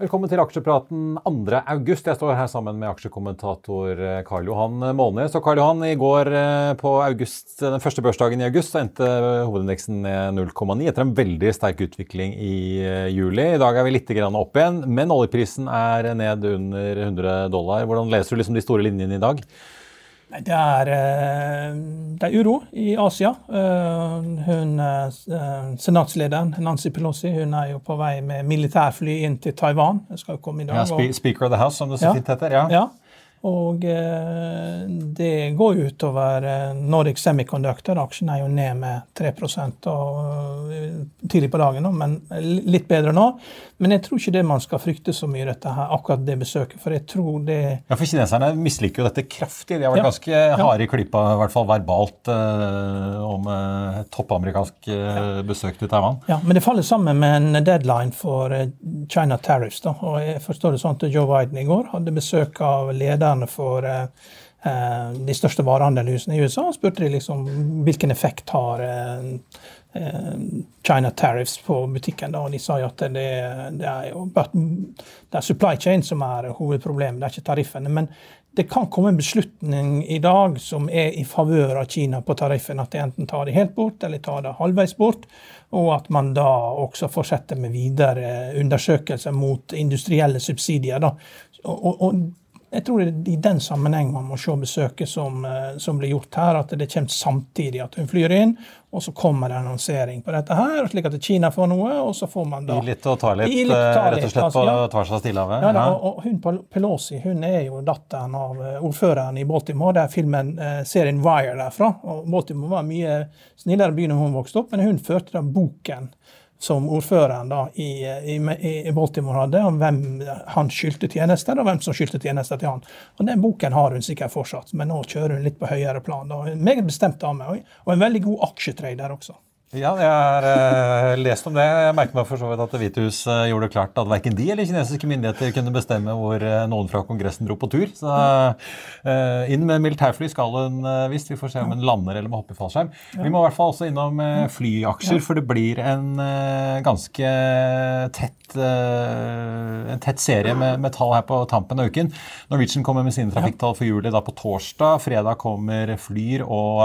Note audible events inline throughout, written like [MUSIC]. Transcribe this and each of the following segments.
Velkommen til aksjepraten 2. august. Jeg står her sammen med aksjekommentator eh, Karl Johan Målnes. Og Karl Johan, i går eh, på august, den første børsdagen i august så endte hovedindeksen ned 0,9 etter en veldig sterk utvikling i eh, juli. I dag er vi litt opp igjen, men oljeprisen er ned under 100 dollar. Hvordan leser du liksom de store linjene i dag? Det er, eh, det er, uro i Asia. Eh, hun, eh, Senatslederen Nancy Pelosi hun er jo på vei med militærfly inn til Taiwan. Jeg skal jo komme i dag. Ja, Speaker of the House, som det så fint heter. ja. ja. Og eh, det går utover eh, Nordic Semiconductor. Aksjen er jo ned med 3 og, eh, tidlig på dagen, men litt bedre nå. Men jeg tror ikke det man skal frykte så mye, dette her, akkurat det besøket. For jeg tror det Ja, for kineserne misliker jo dette kraftig. De har vært ja. ganske harde i klypa, i hvert fall verbalt, om toppamerikansk besøk til Taiwan. Ja, men det faller sammen med en deadline for China tariffs. da, og jeg forstår det sånn at Joe Biden i går hadde besøk av lederen lederne for eh, eh, de største varehandelhusene i USA. spurte de liksom hvilken effekt har eh, China tariffs på butikken. Og de sa jo at det, det, er jo det er supply chain som er hovedproblemet, det er ikke tariffene. Men det kan komme en beslutning i dag som er i favør av Kina på tariffen. At de enten tar det helt bort eller tar det halvveis bort. Og at man da også fortsetter med videre undersøkelser mot industrielle subsidier. Da. Og, og, jeg tror det er i den sammenheng man må se besøket som, eh, som, blir gjort her. At det kommer samtidig at hun flyr inn, og så kommer det annonsering på dette her, slik at Kina får noe, og så får man da Gi litt og ta litt, litt ta eh, rett og slett altså, på ja. tvers av Stillehavet? Ja, da, og, og, hun Pelosi hun er jo datteren av eh, ordføreren i Baltimore. Det er filmen serien Wire derfra. og Baltimore var mye snillere by når hun vokste opp, men hun førte da boken som ordføreren da i, i, i, Baltimore hadde, om hvem han skyldte tjenester, og hvem som skyldte tjenester til han. Og Den boken har hun sikkert fortsatt, men nå kjører hun litt på høyere plan. Da. Meget bestemt dame, og en veldig god aksjetrader også. Ja, jeg har uh, lest om det. Jeg merker meg for så vidt at Det hvite hus uh, gjorde det klart at verken de eller kinesiske myndigheter kunne bestemme hvor uh, noen fra Kongressen dro på tur. Så inn med militærfly skal hun visst. Vi får se om hun lander eller må hoppe i fallskjerm. Ja. Vi må i hvert fall også innom flyaksjer, for det blir en ganske tett, en tett serie med, med, tall her på tampen av uken. Norwegian kommer med sine trafikktall for juli da på torsdag. Fredag kommer Flyr og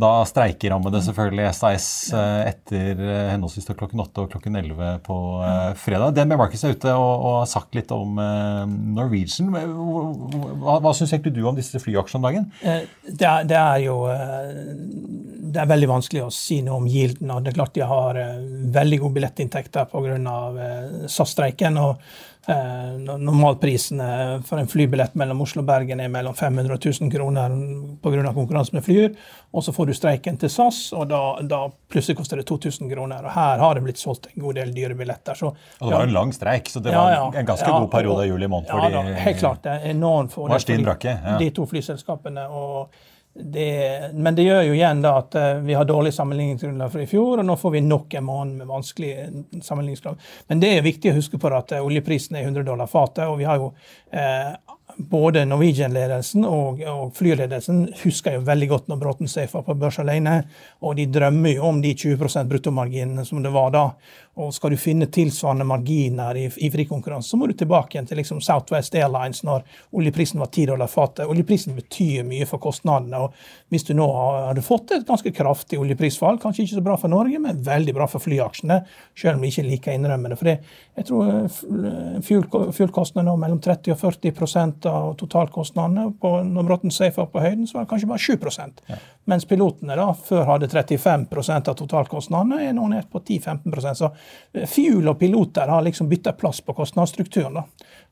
da streikerammede selvfølgelig SAS eh, etter henholdsvis henholdsvis klokken 8 og klokken 11 på eh, fredag. DNB Markets er ute og, og, har sagt litt om Norwegian. Hva, hva syns egentlig du om disse flyaksjene om dagen? Det er, det er, jo det er veldig vanskelig å si noe om gilden. og Det er klart de har veldig gode billettinntekter pga. SAS-streiken. og Eh, normalprisene for en flybillett mellom Oslo og Bergen er mellom 500 og 1000 kroner pga. konkurranse med Flyr. Og så får du streiken til SAS, og da, da plutselig koster det 2000 kroner. Og her har det blitt solgt en god del dyre billetter. Så, og det var en lang streik, så det ja, var en ganske ja, god periode i juli måned for ja, de, helt klart. Det er enormt for, det, for de, de to flyselskapene. og det, men det gjør jo igjen da at uh, vi har dårlig sammenligningsgrunnlag fra i fjor, og nå får vi nok en måned med vanskelig sammenligningsgrunnlag. Men det er viktig å huske på at uh, oljeprisen er 100 dollar fatet, og vi har jo uh, både Norwegian-ledelsen og, og flyledelsen husker jo veldig godt når Bråten safa på børs alene, og de drømmer jo om de 20% bruttomarginene som det var da. Og skal du finne tilsvarende marginer i, i frikonkurranse, så må du tilbake igjen til liksom Southwest Airlines når oljeprisen var 10 dollar fatet. Oljeprisen betyr mye for kostnadene. og Hvis du nå hadde fått et ganske kraftig oljeprisfall, kanskje ikke så bra for Norge, men veldig bra for flyaksjene, selv om vi ikke liker å innrømme det. For jeg tror eh, fuelkostnadene nå mellom 30 og 40 av totalkostnadene. På, når Bråten Safe var på høyden, så var det kanskje bare 7 ja. Mens pilotene da før hadde 35% av totalkostnadene, er nå ned på 10-15% Så Fuel og piloter har liksom bytta plass på kostnadsstrukturen. Da.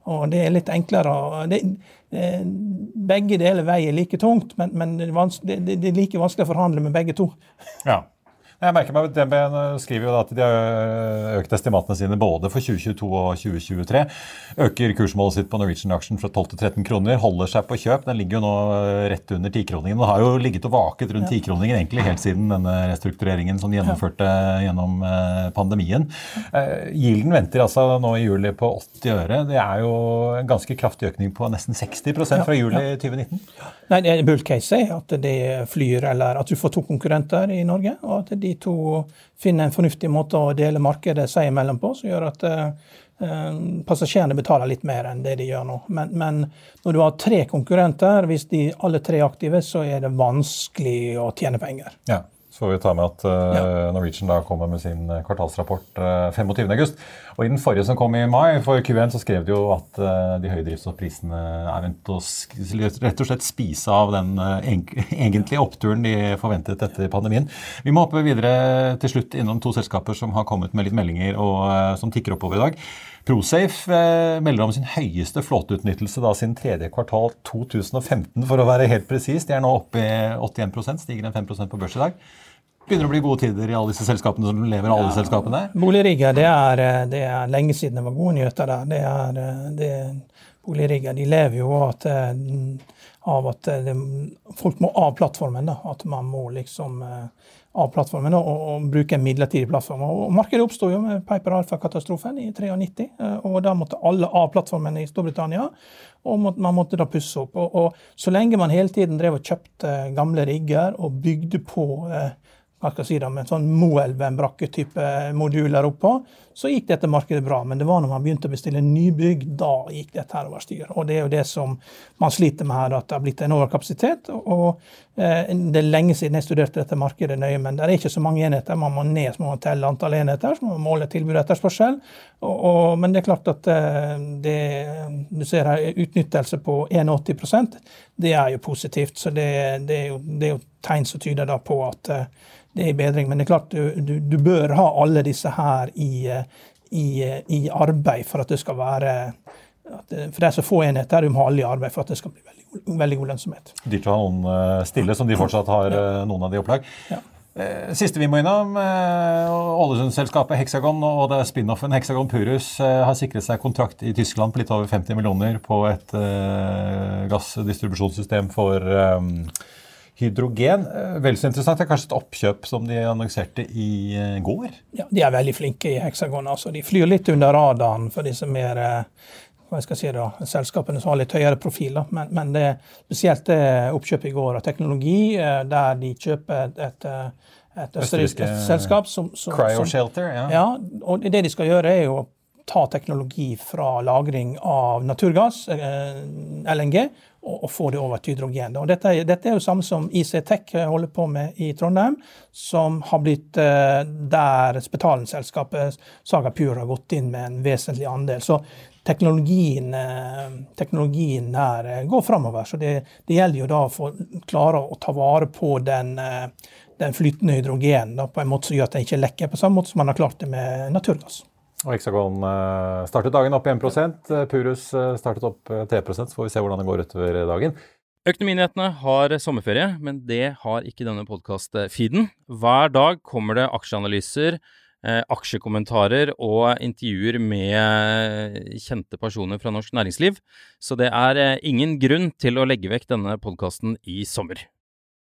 Og det er litt enklere det, Begge deler veier like tungt, men, men det, er det, er like vanskelig å forhandle med begge to. Ja. Jeg merker meg at DNB skriver jo at de har økt estimatene sine både for 2022 og 2023. Øker kursmålet sitt på Norwegian-aksjen fra 12 til 13 kroner. Holder seg på kjøp. Den ligger jo nå rett under 10-kroningen. Den har jo ligget og vaket rundt 10-kroningen egentlig helt siden denne restruktureringen som de gjennomførte gjennom eh, pandemien. Gilden eh, venter altså nå i juli på 80 øre. Det er jo en ganske kraftig økning på nesten 60% fra juli 2019. Nei, det er Bull case at det flyr, eller at du får to konkurrenter i Norge. og at de de to finner en fornuftig måte å dele markedet seg imellom på, som gjør at uh, passasjerene betaler litt mer enn det de gjør nå. Men, men, når du har tre konkurrenter, hvis de alle tre er aktive, så er det vanskelig å tjene penger. Ja. Så får vi ta med at uh. Norwegian da kommer med sin kvartalsrapport uh, 25.8. Og i den forrige som kom i mai, for Q1, så skrev de jo at uh, de høye drivstoffprisene er ventet å rett og slett spise av den uh, [LAUGHS] egentlige oppturen de forventet etter pandemien. Vi må hoppe videre til slutt innom to selskaper som har kommet med litt meldinger og som tikker oppover i dag. Prosafe eh, melder om sin høyeste flåteutnyttelse da siden tredje kvartal 2015, for å være helt presis. De er nå oppe i 81 stiger en 5% på børs i dag begynner å bli gode tider i alle disse selskapene som lever alle ja, selskapene? Boligrigger, det er, det er, lenge siden det var gode nyheter der. Det er, det, boligrigger de lever jo av at, av at det, folk må av plattformen. Da. At man må liksom eh, av plattformen og, og bruke en midlertidig plattform. Og Markedet oppsto jo med Piper Alpha-katastrofen i 93. Eh, og Da måtte alle av plattformen i Storbritannia. Og man måtte da pusse opp. Og, og Så lenge man hele tiden drev og kjøpte gamle rigger og bygde på eh, hva skal jeg si da, med sånn Moelven-brakke-type moduler oppå, så gikk dette markedet bra. Men det var når man begynte å bestille nybygg, da gikk dette her over styr. Og det er jo det som man sliter med her, at det har blitt en overkapasitet. Og eh, det er lenge siden jeg studerte dette markedet nøye, men det er ikke så mange enheter. Man må ned, så må man telle antall enheter, så må man måle tilbud og etterspørsel. Men det er klart at eh, det, du ser her utnyttelse på 81% det er jo positivt. Så det, det, er, jo, det er jo tegn som tyder da på at eh, det er bedring. Men det er klart, du, du, du bør ha alle disse her i, i, i, arbeid for at det skal være For det er så få enheter, du må ha alle i arbeid for at det skal bli veldig, veldig god lønnsomhet. Dyrt å ha noen eh, stille, som de fortsatt har ja. Eh, noen av de opplag. Ja. Eh, siste vi må innom, Ålesund-selskapet Hexagon og det er spin-offen Hexagon Purus har sikret seg kontrakt i Tyskland på litt over 50 millioner på et gassdistribusjonssystem for hydrogen. Eh, vel så interessant. Det er kanskje et oppkjøp som de annonserte i eh, går? Ja, De er veldig flinke i Hexagon. altså. De flyr litt under radaren for disse mer eh, hva jeg skal si da, selskapene som har litt høyere profil. Men, men det spesielt det oppkjøpet i går av teknologi, der de kjøper et, et, et østerriksk selskap som, som Cryoshelter, ja. ja. Og det de skal gjøre, er jo å ta teknologi fra lagring av naturgass, LNG, og, få det over til hydrogen. Og dette, dette, er jo samme som IC-Tech holder på med i Trondheim, som har blitt uh, der Spetalen-selskapet Saga Pure har gått inn med en vesentlig andel. Så teknologien, uh, teknologien her uh, går framover. Så det, det, gjelder jo da å få klare å ta vare på den, den flytende hydrogenen på en måte som gjør at den ikke lekker, på samme måte som man har klart det med naturgass. Og Hexagon eh, startet dagen opp 1 eh, Purus eh, startet opp 3 så får vi se hvordan det går utover dagen. Økonominyhetene har sommerferie, men det har ikke denne podkast-feeden. Hver dag kommer det aksjeanalyser, aksjekommentarer og intervjuer med kjente personer fra norsk næringsliv, så det er ingen grunn til å legge vekk denne podkasten i sommer.